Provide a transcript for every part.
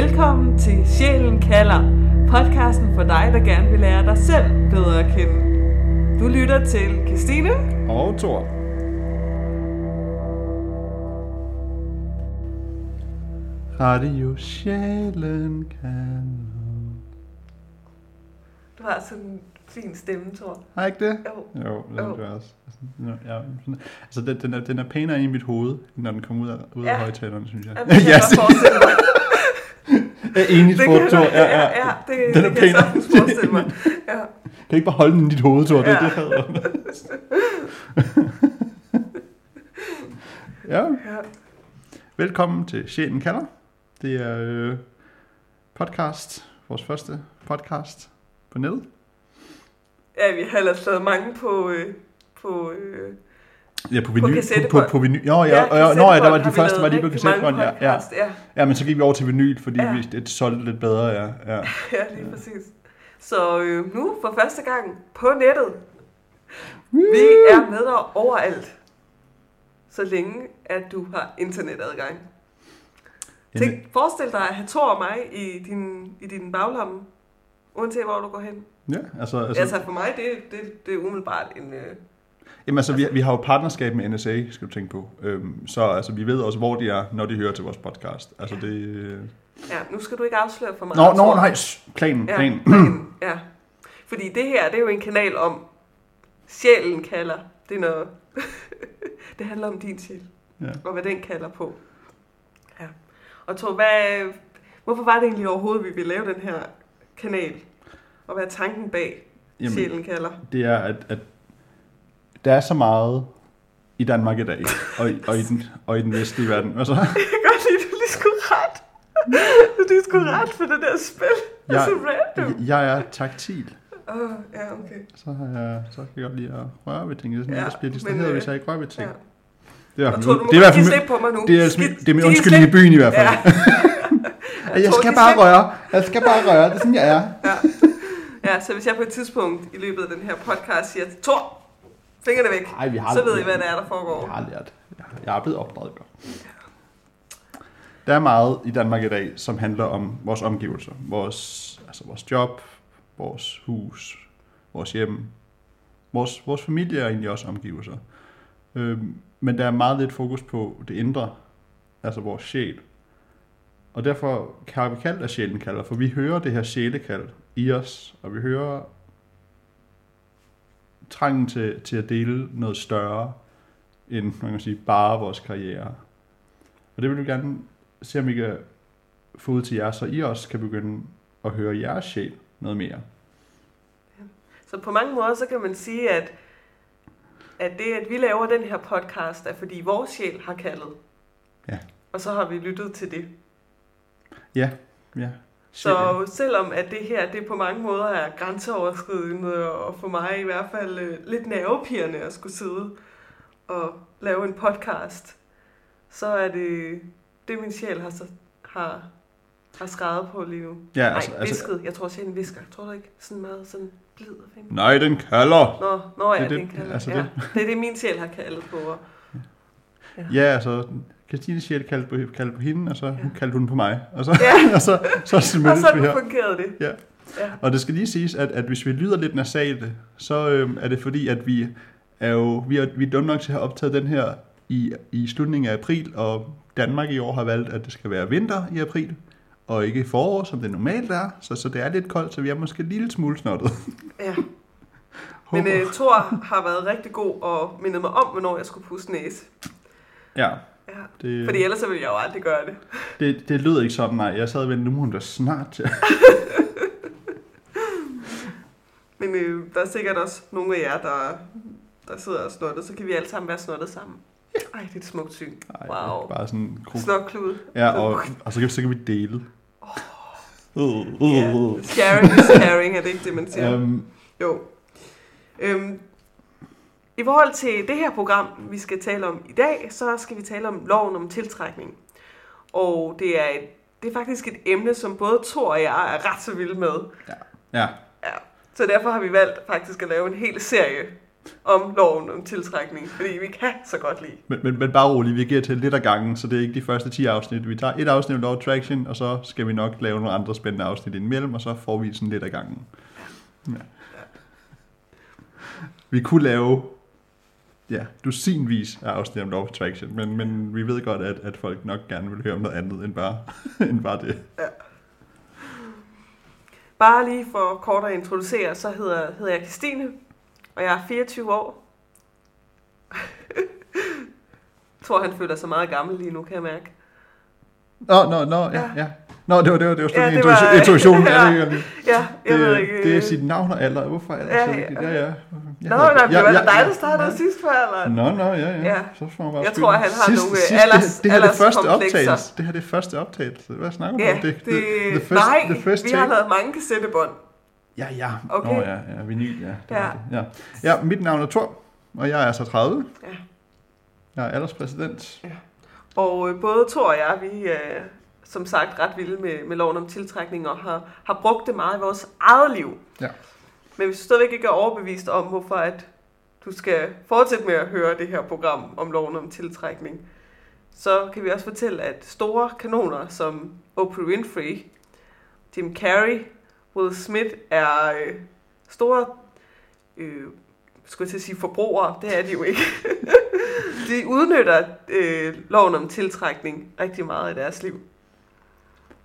Velkommen til Sjælen kalder, podcasten for dig, der gerne vil lære dig selv bedre at kende. Du lytter til Christine. Og Thor. Radio Sjælen kan. Du har sådan en fin stemme, Thor. Har jeg ikke det? Jo. Jo, det er det også. Ja, altså, den, den, er, den er pænere i mit hoved, når den kommer ud af, ud af Ja. højtalerne, synes jeg. Ja, det kan jeg godt forestille mig. jeg er enig, Det Thor. ja, Ja, ja. det, Den det er kan jeg sagtens forestille mig. Ja. Kan ikke bare holde den i dit hoved, Thor? Det er Ja. det, jeg hader. ja, Ja. velkommen til Sjælen kalder. Det er øh, podcast, vores første podcast på nettet. ja, vi har ellers lavet mange på, øh, på øh, Ja, på På vinyl. På, på, kassettebånd. på vinyl. Jo, ja, ja, ja, nå, ja, der var de første, var lige på kassettebånd, ja, ja. ja. Ja, men så gik vi over til vinyl, fordi Ja. ja. vi, det solgte lidt bedre, ja. ja. Ja, lige præcis. Så øh, nu for første gang på nettet. Vi er med dig overalt. Så længe, at du har internetadgang. Tænk, forestil dig at have Thor og mig i din, i din baglomme, uanset hvor du går hen. Ja, altså, Altså, altså, altså for mig, det, det, det er umiddelbart en... Øh, jamen, altså vi, vi har jo partnerskab med NSA, skal du tænke på. Øhm, så altså, vi ved også, hvor de er, når de hører til vores podcast. Altså det... Øh... ja, nu skal du ikke afsløre for meget. Nå, nå, Thor. nej, planen, Ja, planen. planen, ja. Fordi det her, det er jo en kanal om, sjælen kalder. Det er noget... det handler om din sjæl. Ja. og hvad den kalder på. Ja. Og Tor, hvad, hvorfor var det egentlig overhovedet, vi ville lave den her kanal? Og hvad er tanken bag Jamen, Sjælen kalder? det er, at, at der er så meget i Danmark i dag, og, i- og, i, den, og i den vestlige verden. Altså, Jeg kan godt lide, at du lige skulle ret. Du skulle ret for det der spil. Det er Jeg- så random. jeg er taktil. Åh, oh, ja, okay. Så, har jeg, så kan jeg godt lide at røre ved ting. Det er sådan, Ja, jeg bliver distraheret, øh, hvis jeg ikke rører ved ting. Ja. Det er, du må fald- det er i hvert fald på mig nu. Det er, Skid- det er min undskyldning i byen i hvert fald. Ja. Jeg Tor, skal bare slip. røre. Jeg skal bare røre. Det er sådan, jeg er. Ja. ja, så hvis jeg på et tidspunkt i løbet af den her podcast siger, Tor, fingrene væk, Nej, vi har så ved I, hvad det er, der foregår. Jeg har lært. Jeg- er blevet opdraget. Der er meget i Danmark i dag, som handler om vores omgivelser. Vores, altså vores job, vores hus, vores hjem. Vores, vores familie er egentlig også omgivelser. Øhm, men der er meget lidt fokus på det indre, altså vores sjæl. Og derfor har vi kaldt det sjælen kalder, for vi hører det her sjælekald i os, og vi hører trangen til, til at dele noget større, end man kan sige, bare vores karriere. Og det vil vi gerne se, om vi kan få ud til jer, så I også kan begynde at høre jeres sjæl noget mere. Så på mange måder, så kan man sige, at, at det, at vi laver den her podcast, er fordi vores sjæl har kaldet. Ja. Og så har vi lyttet til det. Ja, Så selvom at det her, det på mange måder er grænseoverskridende, og for mig i hvert fald øh, lidt nervepirrende at skulle sidde og lave en podcast, så er det det, min sjæl har, så, har, har skrevet på lige nu. Ja, Nej, altså, altså, visket. Jeg tror, sjælen visker. Tror du ikke? Sådan meget sådan blid nej, den kalder. Nå, nå ja, Det det, kalder. altså ja. det. det er det, min sjæl har kaldet på. Og, Ja, altså, Christine sjæl kaldte på, kaldte på hende, og så Ja. kaldte hun på mig. Og så, Ja. og så, så, så og sådan her. fungerede det. Ja. Ja. Og det skal lige siges, at, at hvis vi lyder lidt nasale, så øhm, er det fordi, at vi er jo vi er, vi er dumme nok til at have optaget den her i, i slutningen af april, og Danmark i år har valgt, at det skal være vinter i april, og ikke forår, som det normalt er. Så, så det er lidt koldt, så vi er måske en lille smule snottet. ja. Men øh, Thor har været rigtig god og mindet mig om, hvornår jeg skulle pusse næse. Ja, Ja. det, Fordi ellers så ville jeg jo aldrig gøre det. det, det lød ikke sådan, nej. Jeg sad ved, nu må hun da snart til. Men øh, der er sikkert også nogle af jer, der, der sidder og snottet, så kan vi alle sammen være snottet sammen. Ej, det er et smukt syn. Ej, Wow. Bare sådan en gruppe. Snokklud. Ja, og, og så, kan, så kan vi dele. Uh, uh, Ja. uh. Sharing is caring, er det ikke det, man siger? Øhm, Jo. Øhm, I forhold til det her program, vi skal tale om i dag, så skal vi tale om loven om tiltrækning. Og det er, et, det er faktisk et emne, som både Thor og jeg er ret så vilde med. ja, Ja. Så derfor har vi valgt faktisk at lave en hel serie om loven om tiltrækning, fordi vi kan så godt lide. Men, men, men bare roligt, vi giver til lidt ad gangen, så det er ikke de første 10 afsnit. Vi tager et afsnit om of Attraction, og så skal vi nok lave nogle andre spændende afsnit indimellem, og så får vi sådan lidt ad gangen. Ja. Vi kunne lave ja, dusinvis af afsnit om Law Attraction, men, men vi ved godt, at, at folk nok gerne vil høre om noget andet end bare, end bare det. Bare lige for kort at introducere, så hedder, hedder jeg Christine, og jeg er 24 år. jeg tror, han føler sig meget gammel lige nu, kan jeg mærke. Nå, nå, nå, ja, Ja. Ja. Nå, det var, det var, det var Ja, ja, det var- intuition. Ja, Ja. det, er, det, Ja, jeg ved det, ikke. det er øh, sit navn og alder. Hvorfor alder? Ja, så ja. vigtigt? ja, ja. Nå, nej, det var dig, der startede ja. sidst før, eller? Nå, nå, ja, ja. Ja. Så får man bare Jeg skyld. tror, han har sidst, nogle, sidst, øh, alders- det, det her er det første alderskomplekser. optagelse. Det her er det første optagelse. Hvad snakker du Ja, om? det, the, the first, nej, the first vi har lavet mange kassettebånd. Ja, ja. Okay. Nå, ja, ja, vinyl, ja. Det Ja. ja. Det. ja. Ja, mit navn er Thor, og jeg er så 30. Ja. Jeg er alderspræsident. Og øh, både Thor og jeg, vi er som sagt ret vilde med, med loven om tiltrækning og har, har brugt det meget i vores eget liv. Ja. Men hvis du stadigvæk ikke er overbevist om, hvorfor at du skal fortsætte med at høre det her program om loven om tiltrækning, så kan vi også fortælle, at store kanoner som Oprah Winfrey, Jim Carrey, Will Smith er øh, store, øh, skulle jeg til at sige forbrugere, det er de jo ikke. de udnytter øh, loven om tiltrækning rigtig meget i deres liv.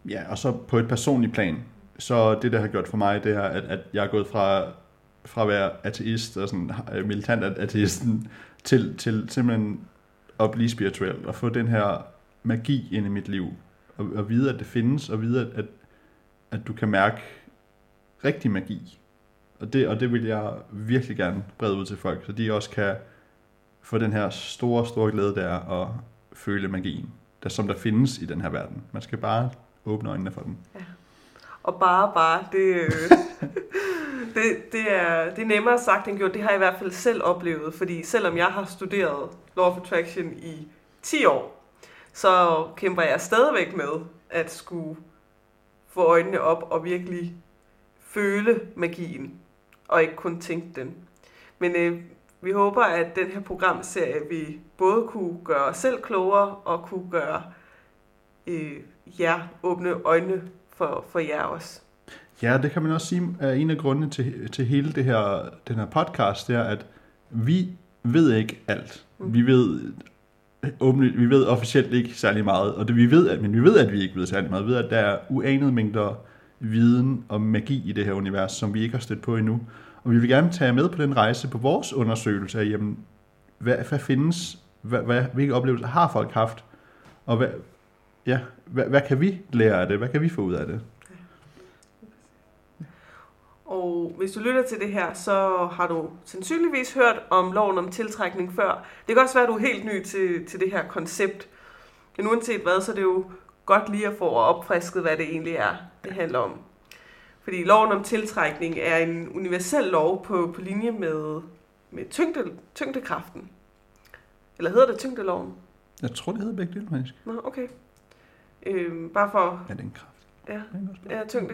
Ja, og så på et personligt plan, så det, der har gjort for mig, det er, at, at jeg er gået fra, fra at være ateist og sådan øh, militant ateisten, til, til simpelthen at blive spirituel og få den her magi ind i mit liv. Og, og vide, at det findes, og vide, at, at, du kan mærke rigtig magi. Og det, og det vil jeg virkelig gerne brede ud til folk, så de også kan få den her store, store glæde, der og føle magien, der, som der findes i den her verden. Man skal bare åbne øjnene for den. Og bare, bare, det, øh, det, det, er, det er nemmere sagt end gjort. Det har jeg i hvert fald selv oplevet, fordi selvom jeg har studeret Law of Attraction i 10 år, så kæmper jeg stadigvæk med at skulle få øjnene op og virkelig føle magien, og ikke kun tænke den. Men øh, vi håber, at den her programserie vil både kunne gøre os selv klogere og kunne gøre øh, jer åbne øjnene for, for jer også. Ja, det kan man også sige er en af grundene til, til hele det her, den her podcast, det er, at vi ved ikke alt. Mm. Vi ved åbent, vi ved officielt ikke særlig meget, og det, vi ved, at, men vi ved, at vi ikke ved særlig meget. Vi ved, at der er uanede mængder viden og magi i det her univers, som vi ikke har stødt på endnu. Og vi vil gerne tage med på den rejse på vores undersøgelse af, jamen, hvad, hvad findes, hvad, hvad, hvilke oplevelser har folk haft, og hvad, ja, hvad, hvad kan vi lære af det, hvad kan vi få ud af det? Og hvis du lytter til det her, så har du sandsynligvis hørt om loven om tiltrækning før. Det kan også være, at du er helt ny til, til det her koncept. Men uanset hvad, så er det jo godt lige at få opfrisket, hvad det egentlig er, det handler om. Fordi loven om tiltrækning er en universel lov på, på linje med, med tyngde, tyngdekraften. Eller hedder det tyngdeloven? Jeg tror, det hedder begge dele, faktisk. Nå, okay. Øhm, bare for... Ja, den kraft. Ja, Ja, også- ja tyngde,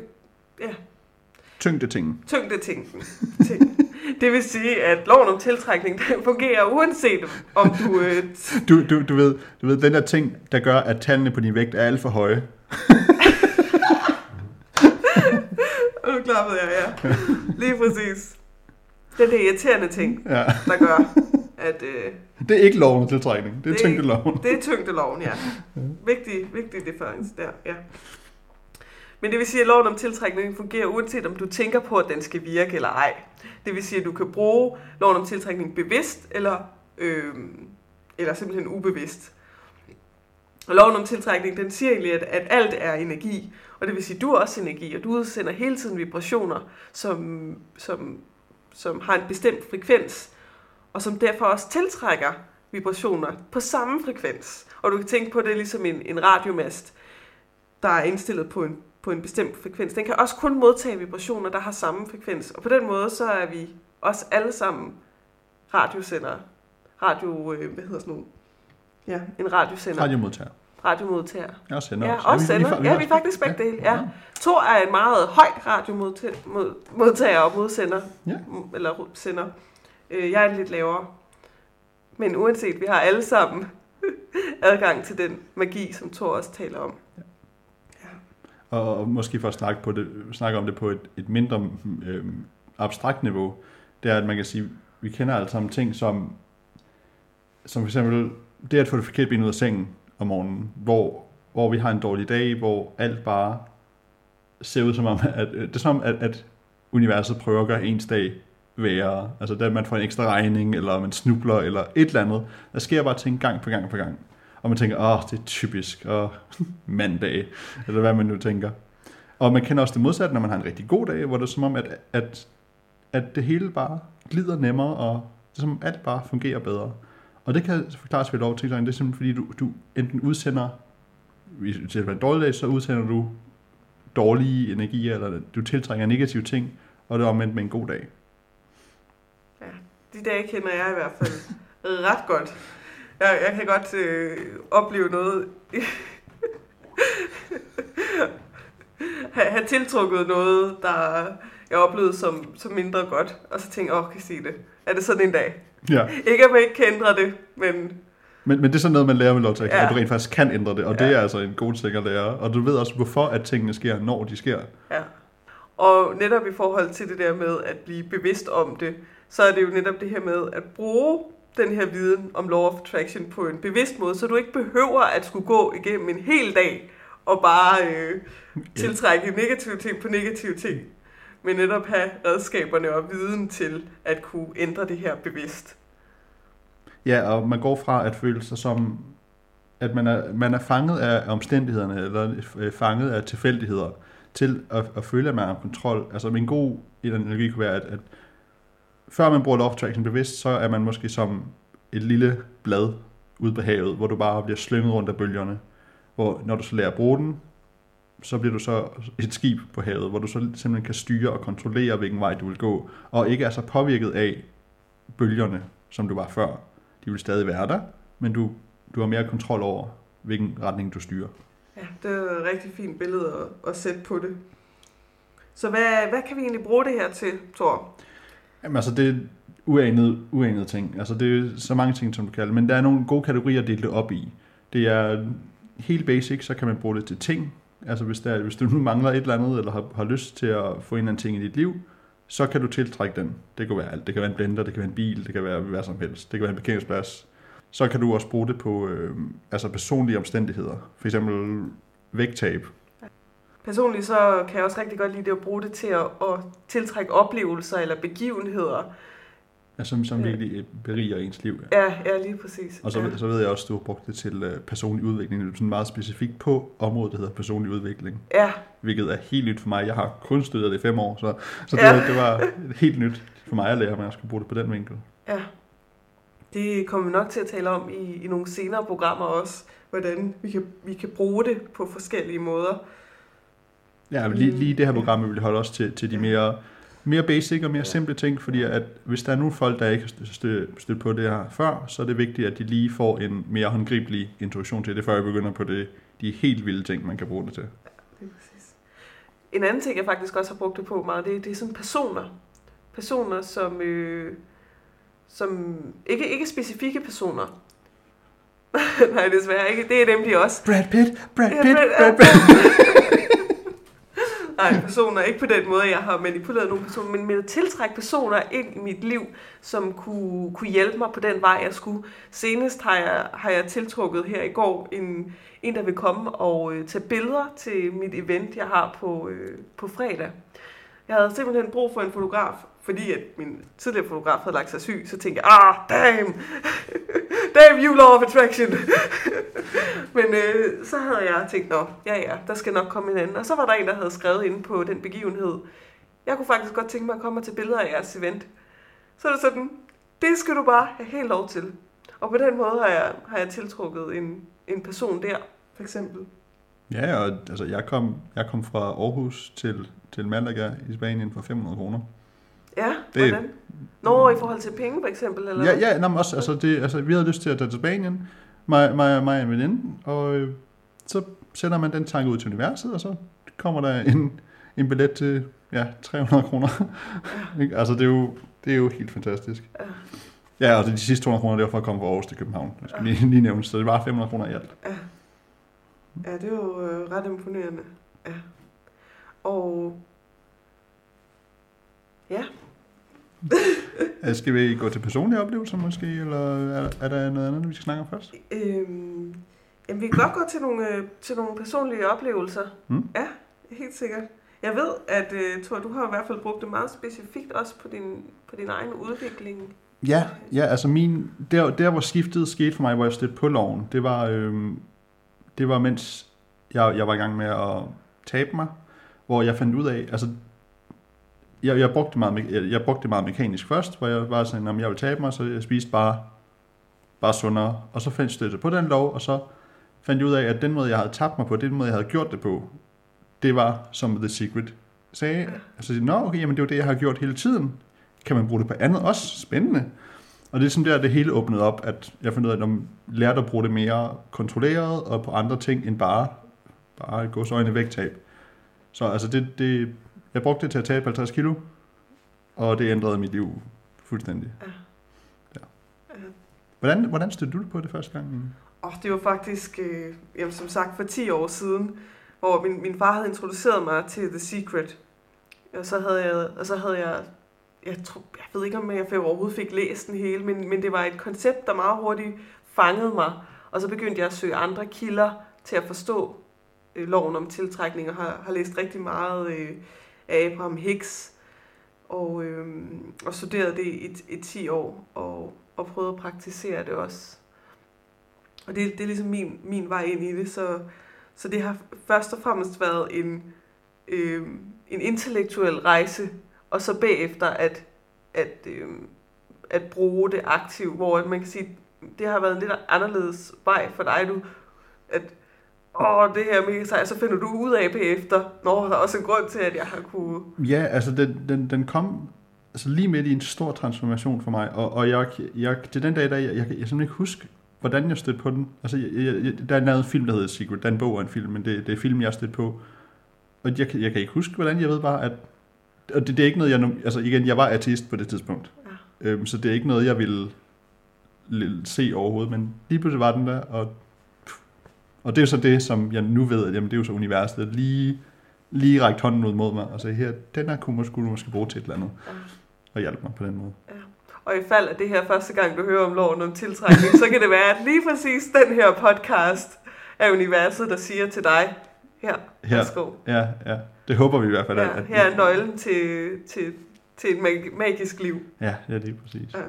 Tyngde ting. Ting. Det vil sige, at loven om tiltrækning den fungerer uanset om du... Øh, Du, du, du, ved, du ved, den der ting, der gør, at tallene på din vægt er alt for høje. og nu klappede jeg, ja. Lige præcis. Den der irriterende ting, Ja. der gør, at øh, Det er ikke loven om tiltrækning, det er Det- tyngdeloven. det er tyngdeloven, ja. Vigtig, vigtig difference der, ja. Men det vil sige, at loven om tiltrækning fungerer uanset om du tænker på, at den skal virke eller ej. Det vil sige, at du kan bruge loven om tiltrækning bevidst eller, øh, eller simpelthen ubevidst. Og loven om tiltrækning, den siger egentlig, at, at alt er energi. Og det vil sige, at du er også energi, og du udsender hele tiden vibrationer, som, som, som har en bestemt frekvens, og som derfor også tiltrækker vibrationer på samme frekvens. Og du kan tænke på det ligesom en, en radiomast, der er indstillet på en, på en bestemt frekvens. Den kan også kun modtage vibrationer, der har samme frekvens. Og på den måde, så er vi også alle sammen radiosendere. Radio, øh, hvad hedder sådan nogle? Ja, en radiosender. Radio. Radiomodtager. Radiomodtager. Også sender Ja, også. også vi- vi- sender. vi- Ja, vi er faktisk begge dele. Ja. Thor er en meget høj radiomodtager og modsender. Ja. Eller sender. Øh, jeg er lidt lavere. Men uanset, vi har alle sammen adgang til den magi, som Thor også taler om. Ja. ja. og måske for at snakke, på det, snakke om det på et, et mindre øh, abstrakt niveau, det er, at man kan sige, vi kender alle sammen ting som, som for eksempel det at få det forkerte ben ud af sengen om morgenen, hvor, hvor vi har en dårlig dag, hvor alt bare ser ud som om, at øh, det er som om, at, at universet prøver at gøre ens dag værre. Altså, det, at man får en ekstra regning, eller man snubler, eller et eller andet. Der sker bare ting gang på gang på gang. Og man tænker, åh, det er typisk, og mandag, eller hvad man nu tænker. Og man kender også det modsatte, når man har en rigtig god dag, hvor det er som om, at, at, at det hele bare glider nemmere, og det er som om alt bare fungerer bedre. Og det kan forklares ved lov til det er simpelthen fordi, du, du enten udsender, hvis det er en dårlig dag, så udsender du dårlige energier, eller du tiltrækker negative ting, og det er omvendt med en god dag. De dage kender jeg i hvert fald ret godt. Jeg, jeg kan godt øh, opleve noget, have, have tiltrukket noget, der jeg oplevede som, som mindre godt, og så tænkte jeg, åh, kan sige det. Er det sådan en dag? Ja. Ikke at man ikke kan ændre det, men... Men, men det er sådan noget, man lærer med ja. Ja. at du rent faktisk kan ændre det, og Ja. det er altså en god ting at lære. Og du ved også, hvorfor at tingene sker, når de sker. Ja. Og netop i forhold til det der med at blive bevidst om det, så er det jo netop det her med at bruge den her viden om Law of Attraction på en bevidst måde, så du ikke behøver at skulle gå igennem en hel dag og bare øh, tiltrække negative ting på negative ting, men netop have redskaberne og viden til at kunne ændre det her bevidst. Ja, og man går fra at føle sig som, at man er, man er fanget af omstændighederne, eller øh, fanget af tilfældigheder, til at, at føle, at man har kontrol. Altså en god analogi kunne være, at, at før man bruger love attraction bevidst, så er man måske som et lille blad ude på havet, hvor du bare bliver slynget rundt af bølgerne. Hvor når du så lærer at bruge den, så bliver du så et skib på havet, hvor du så simpelthen kan styre og kontrollere, hvilken vej du vil gå, og ikke er så påvirket af bølgerne, som du var før. De vil stadig være der, men du, du har mere kontrol over, hvilken retning du styrer. Ja, det er et rigtig fint billede at, at sætte på det. Så hvad, hvad kan vi egentlig bruge det her til, Thor? Jamen altså, det er uanede, uanede ting. Altså, det er så mange ting, som du kalder. Men der er nogle gode kategorier at dele det op i. Det er helt basic, så kan man bruge det til ting. Altså, hvis, der, hvis du nu mangler et eller andet, eller har, har lyst til at få en eller anden ting i dit liv, så kan du tiltrække den. Det kan være alt. Det kan være en blender, det kan være en bil, det kan være hvad som helst. Det kan være en parkeringsplads. Så kan du også bruge det på øh, altså personlige omstændigheder. For eksempel vægttab. Personligt så kan jeg også rigtig godt lide det at bruge det til at, at tiltrække oplevelser eller begivenheder. Altså, som, som Ja. virkelig beriger ens liv. Ja. Ja, ja lige præcis. Og så, ja. så ved jeg også, at du har brugt det til øh, personlig udvikling. Det er sådan meget specifikt på området, der hedder personlig udvikling. ja, Hvilket er helt nyt for mig. Jeg har kun studeret det i fem år, så, så det, Ja. var, det var helt nyt for mig at lære, at jeg skulle bruge det på den vinkel. ja. Det kommer vi nok til at tale om i, i nogle senere programmer også, hvordan vi kan, vi kan bruge det på forskellige måder. Ja, lige, lige det her program vil vi holde os til, til de mere, mere basic og mere Ja. simple ting, fordi at hvis der er nogle folk, der ikke har stø- stø- stødt på det her før, så er det vigtigt, at de lige får en mere håndgribelig introduktion til det, før jeg begynder på det, de helt vilde ting, man kan bruge det til. Det er præcis. En anden ting, jeg faktisk også har brugt det på meget, det, det er sådan personer. Personer, som, øh, som ikke, ikke specifikke personer. Nej, desværre ikke. Det er de også. Brad Pitt, Brad Ja, Pitt, Brad- Brad ja. Nej, personer. Ikke på den måde, jeg har manipuleret nogle personer, men med at tiltrække personer ind i mit liv, som kunne, kunne hjælpe mig på den vej, jeg skulle. Senest har jeg, har jeg tiltrukket her i går en, en der vil komme og øh, tage billeder til mit event, jeg har på, øh, på fredag. Jeg havde simpelthen brug for en fotograf, fordi at min tidligere fotograf havde lagt sig syg, så tænkte jeg, ah, damn, damn you law of attraction. Men øh, så havde jeg tænkt, nå, ja ja, der skal nok komme en anden. Og så var der en, der havde skrevet inde på den begivenhed, jeg kunne faktisk godt tænke mig at komme til billeder af jeres event. Så er det sådan, det skal du bare have helt lov til. Og på den måde har jeg, har jeg tiltrukket en, en person der, for eksempel. Ja, og altså, jeg, kom, jeg kom fra Aarhus til, til Malaga i Spanien for 500 kroner. Ja, Det- hvordan? Nå, i forhold til penge, for eksempel? Eller? Ja, ja nå, men også, altså, det, altså, vi havde lyst til at tage til Spanien, mig, mig, mig og en veninde, og øh, så sender man den tanke ud til universet, og så kommer der en, en billet til ja, 300 kroner. Ikke? altså, det er jo, Det er jo helt fantastisk. Ja. Ja, og de sidste 200 kroner, det var for at komme fra Aarhus til København. Jeg skal lige, lige nævne, så det var 500 kroner i alt. Ja. Ja, det er jo øh, ret imponerende. Ja. Og ja, Skal vi gå til personlige oplevelser måske, eller er, er der noget andet, vi skal snakke om først? øhm, jamen, vi kan godt gå til nogle, øh, til nogle personlige oplevelser. Mm. Ja, helt sikkert. Jeg ved, at øh, Thor, du har i hvert fald brugt det meget specifikt også på din, på din egen udvikling. Ja, ja altså min, der, der hvor skiftet skete for mig, hvor jeg stødte på loven, det var, øhm, det var mens jeg, jeg var i gang med at tabe mig, hvor jeg fandt ud af, altså jeg, jeg, brugte det meget, me- jeg, jeg brugte det meget mekanisk først, hvor jeg var sådan, om jeg ville tabe mig, så jeg spiste bare, bare sundere, og så fandt jeg på den lov, og så fandt jeg ud af, at den måde, jeg havde tabt mig på, den måde, jeg havde gjort det på, det var som The Secret sagde. Altså, nå, okay, jamen det er jo det, jeg har gjort hele tiden. Kan man bruge det på andet også? Spændende. Og det er sådan der, det hele åbnede op, at jeg fandt ud af, at jeg lærte at bruge det mere kontrolleret, og på andre ting end bare, bare gå så øjne vægttab. Så altså det, det, jeg brugte det til at tabe 50 kilo, og det ændrede mit liv fuldstændig. Ja. Ja. Hvordan, hvordan stødte du på det første gang? Og det var faktisk, øh, jamen, som sagt, for 10 år siden, hvor min, min far havde introduceret mig til The Secret. Og så havde jeg, og så havde jeg, jeg, tror, jeg ved ikke, om jeg overhovedet fik læst den hele, men, men det var et koncept, der meget hurtigt fangede mig. Og så begyndte jeg at søge andre kilder til at forstå øh, loven om tiltrækning, og har, har læst rigtig meget øh, af Abraham Hicks, og, øh, og studerede det i, i 10 år, og, og prøvede at praktisere det også. Og det, det er ligesom min, min vej ind i det, så, så det har først og fremmest været en, øh, en intellektuel rejse, og så bagefter at, at, øh, at bruge det aktivt, hvor man kan sige, det har været en lidt anderledes vej for dig, du, at åh, det her er mega sejt, så finder du ud af bagefter, når der er også en grund til, at jeg har kunne... Ja, altså den, den, den kom altså lige midt i en stor transformation for mig, og, og jeg, jeg, til den dag, der, jeg, jeg, jeg kan simpelthen ikke huske, hvordan jeg stødte på den. Altså, jeg, jeg, der er en film, der hedder Secret. Der er en bog og en film, men det, det er film, jeg har stødt på. Og jeg, jeg kan ikke huske, hvordan. Jeg ved bare, at... Og det, det er ikke noget, jeg... nu- Altså igen, jeg var artist på det tidspunkt. Ja. Øhm, så det er ikke noget, jeg ville se overhovedet, men lige pludselig var den der, og, og det er jo så det, som jeg nu ved, at jamen, det er jo så universet, at lige, lige rækte hånden ud mod mig, og sagde, her, den her kunne, skulle du måske bruge til et eller andet, Ja. og hjælpe mig på den måde. Og i fald af det her første gang, du hører om loven om tiltrækning, så kan det være, at lige præcis den her podcast er universet, der siger til dig, her, Her. værsgo. Ja, ja, det håber vi i hvert fald. Ja, her er nøglen til, til, til et mag- magisk liv. Ja, ja, lige præcis. Ja.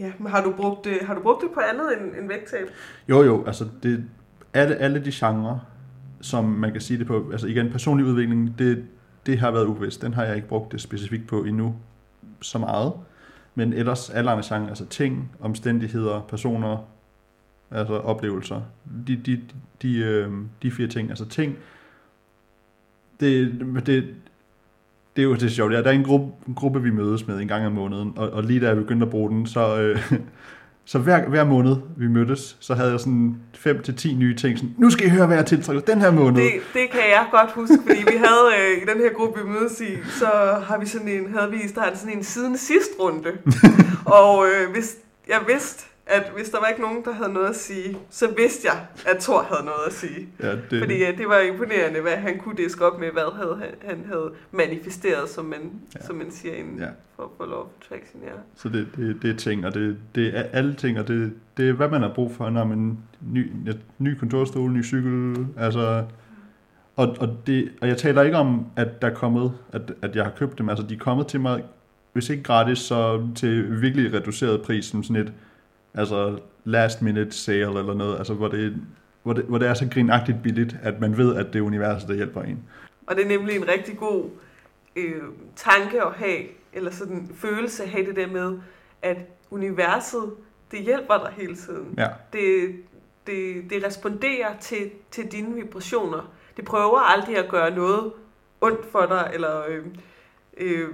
Ja, men har du brugt det, har du brugt det på andet end, end vægttab? Jo, jo, altså det, alle, alle de genrer, som man kan sige det på, altså igen, personlig udvikling, det, det har været ubevidst. Den har jeg ikke brugt det specifikt på endnu så meget. Men ellers alle andre genrer, altså ting, omstændigheder, personer, altså oplevelser, de, de, de, øh, de fire ting, altså ting, det, det, det er jo det sjovt. Ja, der er en gruppe, en gruppe, vi mødes med en gang om måneden, og, og lige da jeg begyndte at bruge den, så, øh, så hver, hver måned, vi mødtes, så havde jeg sådan 5 til 10 nye ting. Sådan, nu skal I høre, hvad jeg tiltrækker den her måned. Det, det kan jeg godt huske, fordi vi havde øh, i den her gruppe, vi mødes i, så har vi sådan en, havde vi startet sådan en siden sidst runde. og øh, hvis jeg vidste, at hvis der var ikke nogen, der havde noget at sige, så vidste jeg, at Thor havde noget at sige. Ja, det. Fordi øh, det var imponerende, hvad han kunne diske op med, hvad havde, han, han havde manifesteret, som man, Ja. ja. som man siger inden Ja. ja. for, for Law of Attraction. Ja. Så det, det, det er ting, og det, det er alle ting, og det, det er, hvad man har brug for, når man ny, ny kontorstol, ny cykel, altså... Og, og, det, og jeg taler ikke om, at der er kommet, at, at jeg har købt dem, altså de er kommet til mig, hvis ikke gratis, så til virkelig reduceret pris, som sådan et, altså last minute sale eller noget, altså hvor det, hvor det, hvor det er så grinagtigt billigt, at man ved, at det er universet, der hjælper en. Og det er nemlig en rigtig god øh, tanke at have, eller sådan følelse at have det der med, at universet, det hjælper dig hele tiden. Ja, Det, det, det responderer til, til dine vibrationer. Det prøver aldrig at gøre noget ondt for dig, eller øh, øh,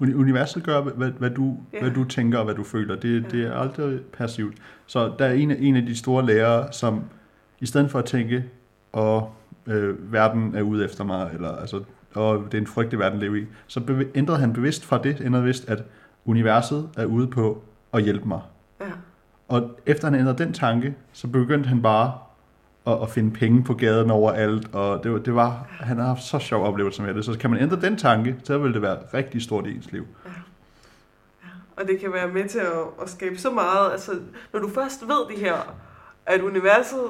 Universet gør, hvad, hvad, du, Ja. hvad du tænker og hvad du føler. Det, Ja. det er aldrig passivt. Så der er en, af- en af de store lærere, som i stedet for at tænke, og øh, verden er ude efter mig, eller altså, og det er en frygtelig verden at leve i. Så bev- ændrede han bevidst fra det, ændrede bevidst, at universet er ude på at hjælpe mig. Ja. Og efter han ændrede den tanke, så begyndte han bare at, at finde penge på gaden overalt, og det var, det var, han har haft så sjov oplevelse med det. Så kan man ændre den tanke, så vil det være rigtig stort i ens liv. Og det kan være med til at, at skabe så meget. Altså, når du først ved det her, at universet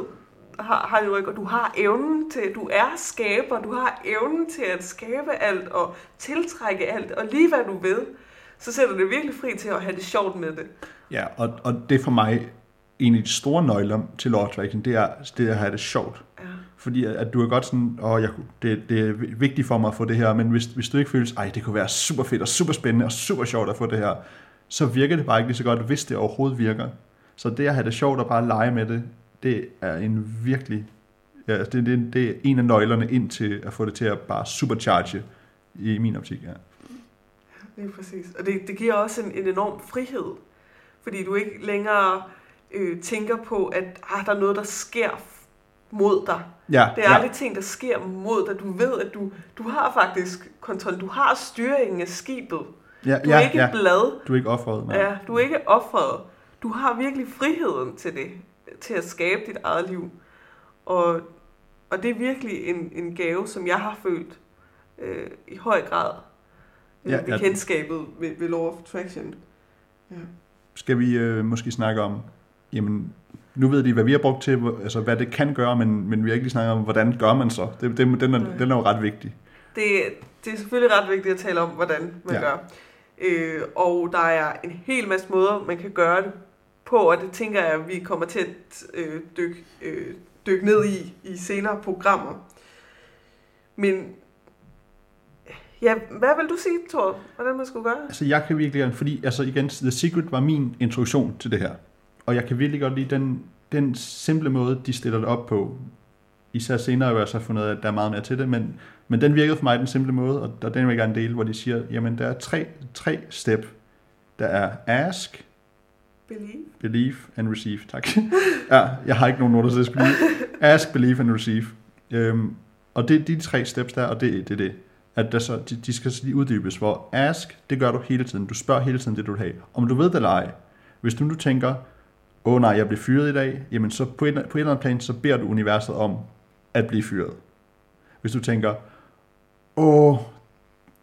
har, har det ryg, og du har evnen til, du er skaber, du har evnen til at skabe alt og tiltrække alt, og lige hvad du ved, så sætter det virkelig fri til at have det sjovt med det. Ja, og, og det for mig en af de store nøgler til law attraction, det er, det er at have det sjovt. Ja. Fordi at, at du er godt sådan, åh, jeg, det, det er vigtigt for mig at få det her, men hvis, hvis du ikke føles, ej, det kunne være super fedt og super spændende og super sjovt at få det her, så virker det bare ikke lige så godt, hvis det overhovedet virker. Så det at have det sjovt og bare lege med det, det er en virkelig, ja, det, det, det er en af nøglerne ind til at få det til at bare supercharge i min optik, ja. Lige præcis. Og det, det giver også en, en enorm frihed, fordi du ikke længere øh, tænker på, at ah, der er noget, der sker mod dig. Ja, Det er ja, aldrig ting, der sker mod dig. Du ved, at du, du har faktisk kontrol. Du har styringen af skibet. ja, Du er ja, ikke ja. blad. Du er ikke offret, nej. Ja, du er ikke offret. Du har virkelig friheden til det. Til at skabe dit eget liv. Og, og det er virkelig en, en gave, som jeg har følt øh, i høj grad øh, Ja, ja, ved ja. kendskabet ved, ved Law of Attraction. Ja. Skal vi øh, måske snakke om, jamen, nu ved de, hvad vi har brugt til, altså hvad det kan gøre, men, men vi har ikke lige snakket om, hvordan gør man så? Det, det, den, er, den er jo ret vigtig. Det, det er selvfølgelig ret vigtigt at tale om, hvordan man Ja. gør. Øh, og der er en hel masse måder, man kan gøre det på, og det tænker jeg, at vi kommer til at øh, dykke, øh, dykke ned i i senere programmer. Men ja, hvad vil du sige, Thor, hvordan man skulle gøre? Altså jeg kan virkelig fordi altså igen, The Secret var min introduktion til det her. Og jeg kan virkelig godt lide den, den simple måde, de stiller det op på. Især senere har jeg også fundet ud af, at der er meget mere til det, men, men den virkede for mig den simple måde, og der den vil jeg gerne dele, hvor de siger, jamen der er tre, tre step. Der er ask, Believe? Believe and receive, tak. ja, jeg har ikke nogen noter, så jeg skal lige. Ask, believe and receive. Øhm, og det er de tre steps der, og det, det er det. At der så, de, de skal så lige uddybes, hvor ask, det gør du hele tiden. Du spørger hele tiden det, du vil have. Om du ved det eller ej. Hvis du nu tænker, åh oh, nej, jeg bliver fyret i dag, jamen så på et, på et eller andet plan, så beder du universet om at blive fyret. Hvis du tænker, åh, oh,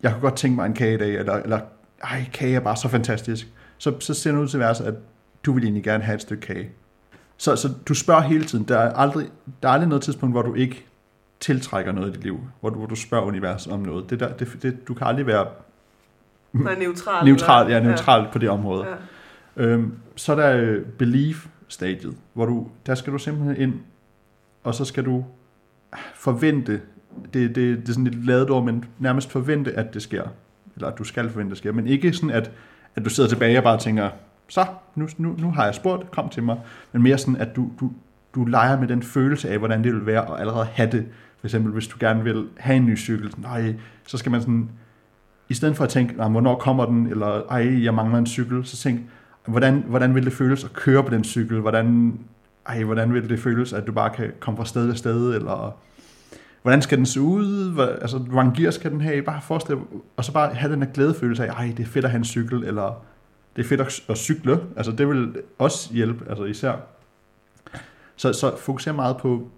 jeg kunne godt tænke mig en kage i dag, eller, eller ej, kage er bare så fantastisk, så, så ser du ud til universet, at du vil egentlig gerne have et stykke kage. Så, så du spørger hele tiden. Der er, aldrig, der er aldrig noget tidspunkt, hvor du ikke tiltrækker noget i dit liv, hvor du, hvor du spørger universet om noget. Det der, det, det, du kan aldrig være Nej, neutral. neutral, ja, neutral på det område. Ja. Øhm, så er der øh, belief-stadiet, hvor du, der skal du simpelthen ind, og så skal du forvente, det, det, det er sådan lidt lavet ord, men nærmest forvente, at det sker. Eller at du skal forvente, at det sker. Men ikke sådan, at, at du sidder tilbage og bare tænker, så, nu, nu, nu har jeg spurgt, kom til mig. Men mere sådan, at du, du, du leger med den følelse af, hvordan det vil være at allerede have det. For eksempel, hvis du gerne vil have en ny cykel, nej, så skal man sådan, i stedet for at tænke, hvornår kommer den, eller ej, jeg mangler en cykel, så tænk, hvordan, hvordan vil det føles at køre på den cykel? Hvordan, ej, hvordan vil det føles, at du bare kan komme fra sted til sted? Eller hvordan skal den se ud? Hvad, altså, hvor mange gear skal den have? Bare forestil og så bare have den her glædefølelse af, ej, det er fedt at have en cykel, eller det er fedt at, at cykle. Altså, det vil også hjælpe, altså især. Så, så fokuser meget på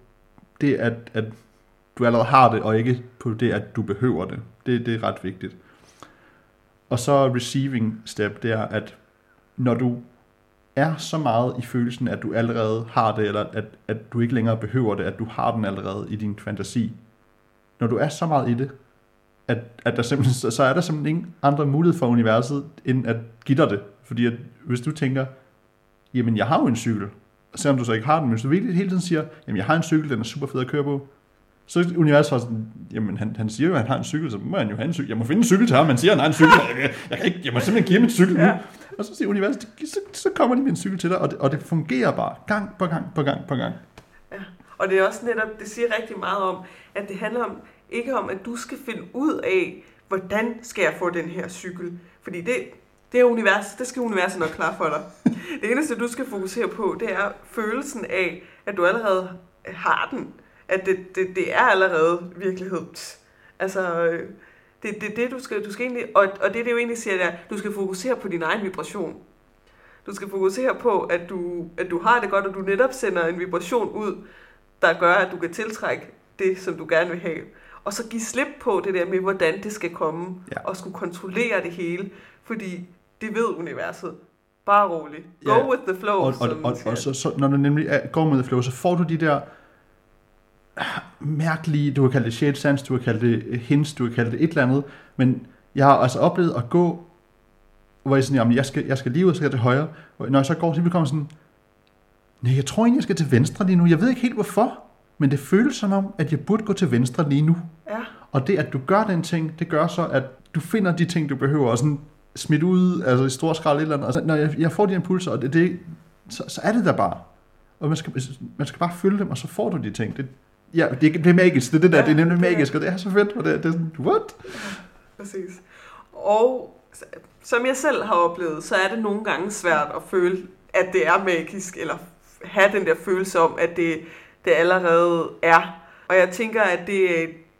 det, at, at du allerede har det, og ikke på det, at du behøver det. Det, det er ret vigtigt. Og så receiving step, det er, at når du er så meget i følelsen, at du allerede har det, eller at, at du ikke længere behøver det, at du har den allerede i din fantasi. Når du er så meget i det, at, at der simpelthen, så, så er der simpelthen ingen andre mulighed for universet, end at give dig det. Fordi at, hvis du tænker, jamen jeg har jo en cykel, selvom du så ikke har den, men hvis du virkelig hele tiden siger, jamen jeg har en cykel, den er super fed at køre på, så er universet bare sådan, jamen han, han siger jo, at han har en cykel, så må han jo have en cykel. Jeg må finde en cykel til ham, han siger, at han har en cykel. Jeg, jeg, kan ikke, jeg må simpelthen give ham en cykel nu. Ja. Og så siger universet, så, så kommer de med en cykel til dig, og det, og det fungerer bare gang på gang på gang på gang. Og det er også netop, det siger rigtig meget om, at det handler om, ikke om, at du skal finde ud af, hvordan skal jeg få den her cykel. Fordi det, det er univers, det skal universet nok klare for dig. Det eneste, du skal fokusere på, det er følelsen af, at du allerede har den. At det, det, det er allerede virkelighed. Altså, øh, det er det, det, du skal, du skal egentlig, og, og det, det jo egentlig siger, det er, du skal fokusere på din egen vibration. Du skal fokusere på, at du, at du har det godt, og du netop sender en vibration ud, der gør, at du kan tiltrække det, som du gerne vil have. Og så give slip på det der med, hvordan det skal komme, Ja. og skulle kontrollere det hele, fordi det ved universet. Bare roligt. Go Ja. with the flow. Og, og, og, og så, så, når du nemlig er, går med flow, så får du de der mærkelige, du kan kalde det shade sans, du kan kalde det hints, du kan kalde det et eller andet, men jeg har altså oplevet at gå, hvor jeg sådan, jamen, jeg skal, jeg skal lige ud, så skal jeg til højre, og når jeg så går, så kommer sådan, nej, jeg tror egentlig, jeg skal til venstre lige nu, jeg ved ikke helt hvorfor, men det føles som om, at jeg burde gå til venstre lige nu. Ja, Og det, at du gør den ting, det gør så, at du finder de ting, du behøver, og sådan smidt ud, altså i stor skrald eller andet. Og så, når jeg, jeg får de impulser, og det, det, så, så er det der bare. Og man skal, man skal bare følge dem, og så får du de ting. Det, ja, det, er- det er magisk. Det er det der, Ja, det er nemlig magisk, og det er så fedt. Og det, det er sådan, what? præcis. Og som jeg selv har oplevet, så er det nogle gange svært at føle, at det er magisk, eller have den der følelse om, at det, det allerede er. Og jeg tænker, at det,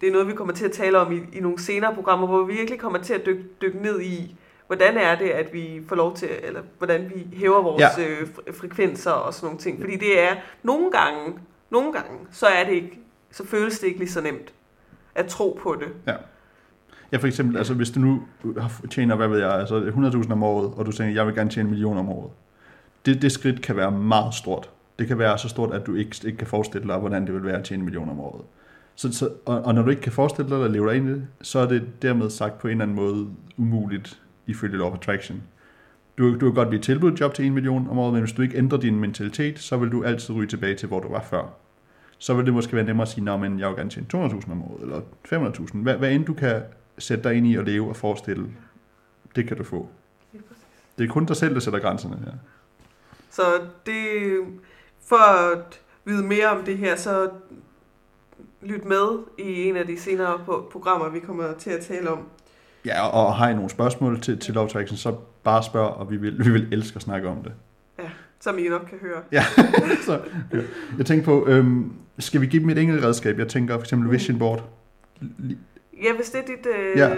det er noget, vi kommer til at tale om i, i nogle senere programmer, hvor vi virkelig kommer til at dykke, dykke ned i, hvordan er det, at vi får lov til, eller hvordan vi hæver vores Ja. ja. øh, fre- frekvenser og sådan nogle ting. Fordi det er nogle gange, nogle gange, så er det ikke, så føles det ikke lige så nemt at tro på det. Ja, for eksempel, altså hvis du nu har- tjener, hvad ved jeg, altså 100.000 om året, og du tænker, jeg vil gerne tjene en million om året. Det, det skridt kan være meget stort. Det kan være så stort, at du ikke, ikke kan forestille dig, hvordan det vil være at tjene en million om året. Så, så, og, og når du ikke kan forestille dig, at leve dig ind i det, så er det dermed sagt på en eller anden måde umuligt ifølge Law of Attraction. Du, du kan godt blive tilbudt et job til 1 million om året, men hvis du ikke ændrer din mentalitet, så vil du altid ryge tilbage til, hvor du var før. Så vil det måske være nemmere at sige, at men jeg vil gerne tjene 200.000 om året, eller 500.000. Hvad, hvad end du kan sætte dig ind i at leve og forestille, det kan du få. Det er kun dig selv, der sætter grænserne her. Så det, for at vide mere om det her, så lyt med i en af de senere på- programmer, vi kommer til at tale om. Ja, og, har I nogle spørgsmål til, til Love Attraction, så bare spørg, og vi vil, vi vil elske at snakke om det. Som I nok kan høre. Ja, så, ja. Jeg tænker på, øhm, skal vi give dem et enkelt redskab? Jeg tænker for eksempel Vision Board. Ja, hvis det er dit... Øh, Ja.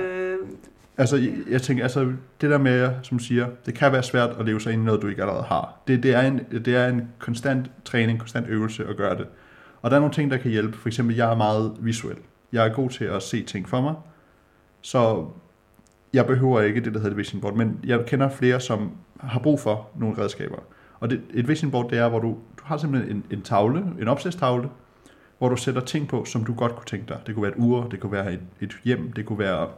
Altså, jeg, jeg tænker, altså, det der med, som siger, det kan være svært at leve sig ind i noget, du ikke allerede har. Det, det, er en, det er en konstant træning, konstant øvelse at gøre det. Og der er nogle ting, der kan hjælpe. For eksempel, jeg er meget visuel. Jeg er god til at se ting for mig. Så jeg behøver ikke det, der hedder et vision board. Men jeg kender flere, som har brug for nogle redskaber. Og det, et vision board, det er, hvor du, du har simpelthen en, en tavle, en opslagstavle, hvor du sætter ting på, som du godt kunne tænke dig. Det kunne være et ur, det kunne være et, et hjem, det kunne være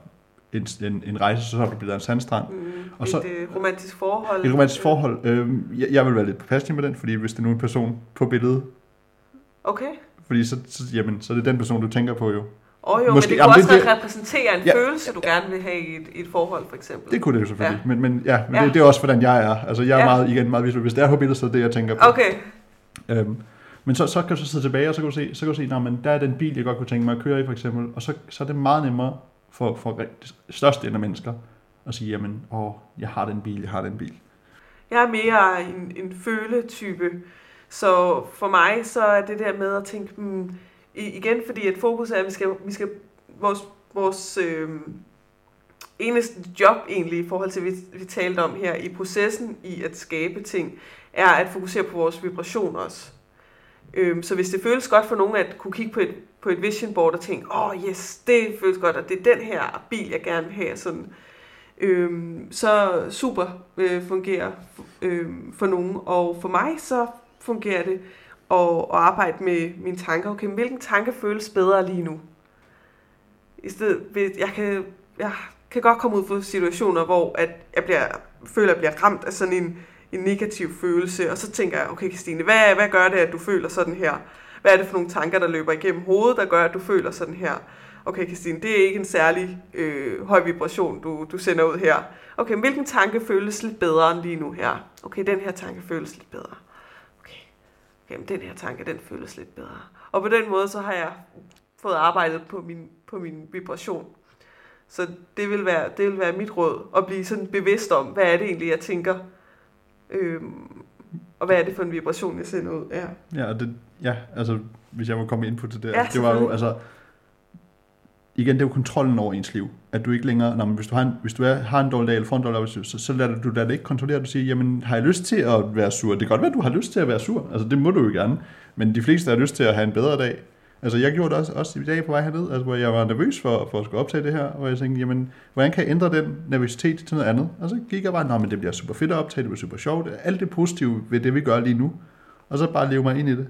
en, en, en rejse, så har du blevet en sandstrand. Mm, Og et så- øh, romantisk forhold. Et romantisk forhold. Øh, jeg, jeg vil være lidt påpasselig med den, fordi hvis det er nu en person på billedet, Okay. fordi så, så, jamen, så er det den person, du tænker på jo. Og jo, Måske- men det kunne jamen, også det- det, repræsentere en Ja. ja. følelse, du gerne vil have i et, i et forhold, for eksempel. Det kunne det jo selvfølgelig. Ja. Men, men, ja, men Ja. Det, det, er også, hvordan jeg er. Altså, jeg er Ja. meget, igen, meget visuel. Hvis det er på billedet, så er det jeg tænker på. Okay. Øhm, men så, så kan du så sidde tilbage, og så kan du se, så kan du se, "Nå, men der er den bil, jeg godt kunne tænke mig at køre i, for eksempel. Og så, så er det meget nemmere for, for største af mennesker at sige, jamen, åh, jeg har den bil, jeg har den bil. Jeg er mere en, en føletype, så for mig så er det der med at tænke, hmm, i- igen fordi at fokus er, at vi skal, vi skal vores, vores øh, eneste job egentlig i forhold til, vi, vi talte om her i processen i at skabe ting, er at fokusere på vores vibration også. Øhm, så hvis det føles godt for nogen at kunne kigge på et, på et vision board og tænke, åh oh, yes, det føles godt, og det er den her bil, jeg gerne vil have, sådan, øhm, så super øh, fungerer øh, for nogen. Og for mig så fungerer det og, og arbejde med mine tanker. Okay, hvilken tanke føles bedre lige nu? I stedet, jeg kan, jeg kan godt komme ud for situationer, hvor at jeg bliver, føler, at jeg bliver ramt af sådan en, en negativ følelse, og så tænker jeg, okay Christine, hvad, hvad gør det, at du føler sådan her? Hvad er det for nogle tanker, der løber igennem hovedet, der gør, at du føler sådan her? Okay Christine, det er ikke en særlig øh, høj vibration, du, du sender ud her. Okay, hvilken tanke føles lidt bedre end lige nu her? Okay, den her tanke føles lidt bedre. Okay, okay men den her tanke, den føles lidt bedre. Og på den måde, så har jeg fået arbejdet på min, på min vibration. Så det vil, være, det vil være mit råd, at blive sådan bevidst om, hvad er det egentlig, jeg tænker, øhm, og hvad er det for en vibration, jeg sender ud. Ja. Ja, det, ja, altså, hvis jeg må komme ind på det der. Ja, det var jo, altså, igen, det er jo kontrollen over ens liv. At du ikke længere, når, hvis du har en, hvis du er, har en dårlig dag eller får en dårlig dag, så, så lader du, lader det ikke kontrollere. Du siger, jamen, har jeg lyst til at være sur? Det kan godt være, at du har lyst til at være sur. Altså, det må du jo gerne. Men de fleste har lyst til at have en bedre dag. Altså, jeg gjorde det også, også i dag på vej herned, altså, hvor jeg var nervøs for, for at skulle optage det her, og jeg tænkte, jamen, hvordan kan jeg ændre den nervøsitet til noget andet? Og så gik jeg bare, nej, men det bliver super fedt at optage, det bliver super sjovt, alt det positive ved det, vi gør lige nu, og så bare leve mig ind i det.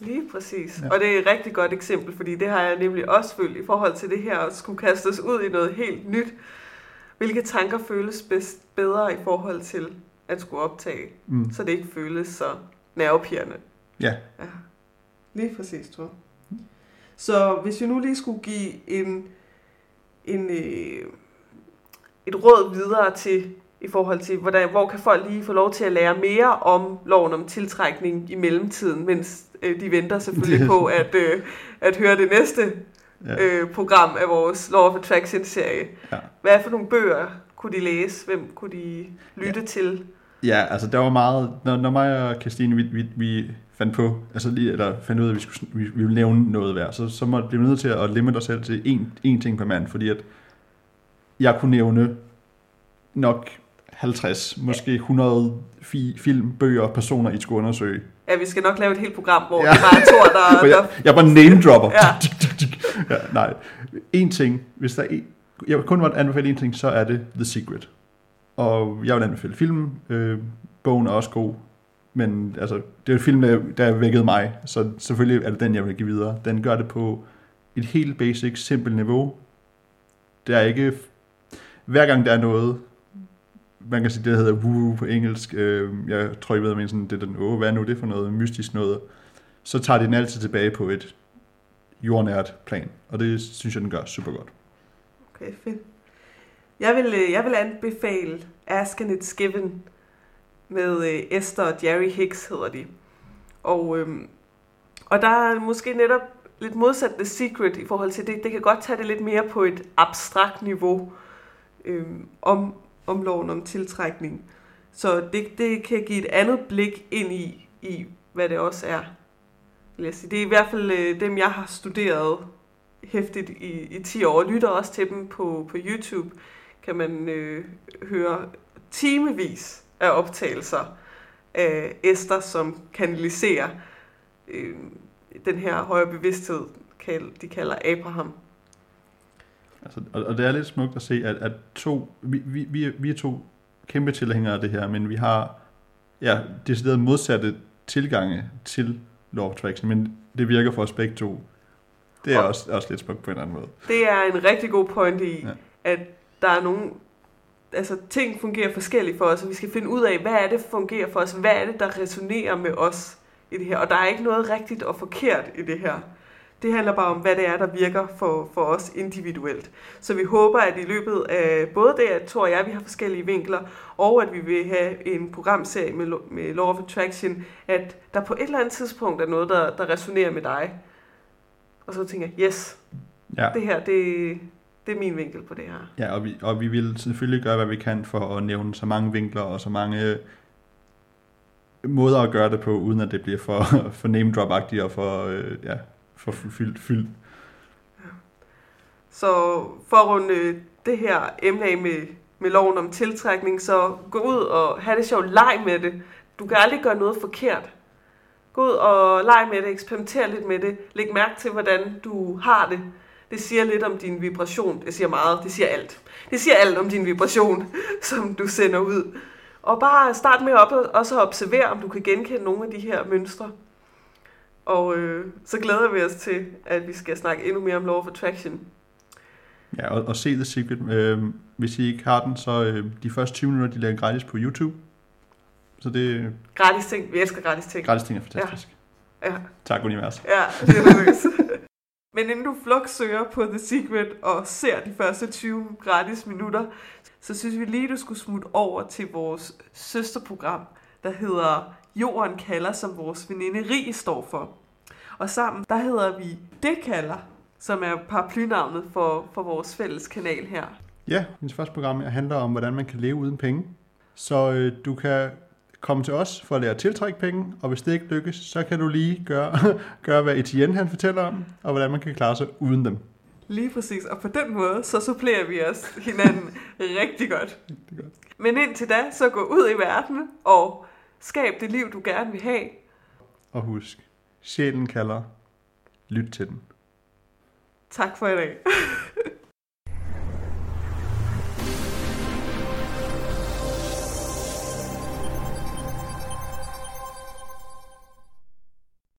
Lige præcis. Ja. Og det er et rigtig godt eksempel, fordi det har jeg nemlig også følt i forhold til det her, at skulle kastes ud i noget helt nyt. Hvilke tanker føles bedst bedre i forhold til at skulle optage, Mm. så det ikke føles så nervepirrende. Ja, Ja, lige præcis, tror jeg. Så hvis vi nu lige skulle give en, en, øh, et råd videre til, i forhold til, hvordan, hvor kan folk lige få lov til at lære mere om loven om tiltrækning i mellemtiden, mens de venter selvfølgelig på at, øh, at høre det næste ja. øh, program af vores Law of Attraction-serie. Ja. Hvad for nogle bøger kunne de læse? Hvem kunne de lytte ja. til? Ja, altså der var meget, når, når mig og Christine, vi, vi, vi fandt på, altså lige, eller fandt ud af, at vi, skulle, vi, vi ville nævne noget hver, så, så måtte vi nødt til at limite os selv til én, én ting per mand, fordi at jeg kunne nævne nok 50, måske 100 fi, film, bøger, personer, I skulle undersøge. Ja, vi skal nok lave et helt program, hvor Ja. det bare er Thor, der, der jeg, jeg var name dropper. Ja. ja, nej, en ting, hvis der er en, jeg kun måtte anbefale en ting, så er det The Secret. Og jeg vil anbefale filmen. Øh, bogen er også god. Men altså, det er en film, der, der vækkede mig. Så selvfølgelig er det den, jeg vil give videre. Den gør det på et helt basic, simpelt niveau. Det er ikke... Hver gang der er noget, man kan sige, det hedder woo på engelsk. Øh, jeg tror, I ved, men sådan, det er den, åh, hvad er nu det for noget mystisk noget? Så tager de den altid tilbage på et jordnært plan. Og det synes jeg, den gør super godt. Okay, fedt. Jeg vil, øh, jeg vil anbefale Ask and It's Given med øh, Esther og Jerry Hicks hedder de. Og, øhm, og der er måske netop lidt modsat The Secret i forhold til det. Det kan godt tage det lidt mere på et abstrakt niveau øhm, om, om loven om tiltrækning. Så det, det kan give et andet blik ind i, i hvad det også er. vil jeg sige. Det er i hvert fald øh, dem, jeg har studeret hæftigt i, i 10 år, og lytter også til dem på, på YouTube, kan man øh, høre timevis af optagelser af Esther, som kanaliserer øh, den her højere bevidsthed, de kalder Abraham. Altså, og, og det er lidt smukt at se, at, at to, vi, vi, vi, er, vi er to kæmpe tilhængere af det her, men vi har ja, decideret modsatte tilgange til Law of Attraction, men det virker for os begge to. Det er Og- også, også lidt smukt på en anden måde. Det er en rigtig god pointe i, ja. at der er nogle, altså ting fungerer forskelligt for os, og vi skal finde ud af, hvad er det, der fungerer for os, hvad er det, der resonerer med os i det her, og der er ikke noget rigtigt og forkert i det her. Det handler bare om, hvad det er, der virker for, for os individuelt. Så vi håber, at i løbet af både det, at Thor og jeg, vi har forskellige vinkler, og at vi vil have en programserie med, med Law of Attraction, at der på et eller andet tidspunkt er noget, der, der resonerer med dig. Og så tænker jeg, yes, Ja, det her, det, det er min vinkel på det her. ja og, vi, og vi vil selvfølgelig gøre, hvad vi kan for at nævne så mange vinkler og så mange måder at gøre det på, uden at det bliver for, for name drop-agtigt og for, øh, ja, for fyldt. Fyld. Så for at runde øh, det her emne af med, med loven om tiltrækning, så gå ud og have det sjovt. Leg med det. Du kan aldrig gøre noget forkert. Gå ud og leg med det, eksperimenter lidt med det. Læg mærke til, hvordan du har det. Det siger lidt om din vibration. Det siger meget. Det siger alt. Det siger alt om din vibration, som du sender ud. Og bare start med at op, også at observere, om du kan genkende nogle af de her mønstre. Og øh, så glæder vi os til, at vi skal snakke endnu mere om Law of Attraction. Ja, og, og se The Secret. Øh, hvis I ikke har den, så øh, de første 20 minutter, de ligger gratis på YouTube. Så det Gratis ting. Vi elsker gratis ting. gratis ting er fantastisk. Ja. Tak, univers. Ja, det er. Men inden du flok søger på The Secret og ser de første 20 gratis minutter, så synes vi lige, du skulle smutte over til vores søsterprogram, der hedder Jorden kalder, som vores veninde Rie står for. Og sammen, der hedder vi Det kalder, som er paraplynavnet for, for vores fælles kanal her. Ja, min første program handler om, hvordan man kan leve uden penge. Så øh, du kan komme til os for at lære at tiltrække penge, og hvis det ikke lykkes, så kan du lige gøre, gøre hvad Etienne han fortæller om, og hvordan man kan klare sig uden dem. Lige præcis, og på den måde, så supplerer vi os hinanden rigtig godt. Rigtig godt. Men indtil da, så gå ud i verden og skab det liv, du gerne vil have. Og husk, sjælen kalder. Lyt til den. Tak for i dag.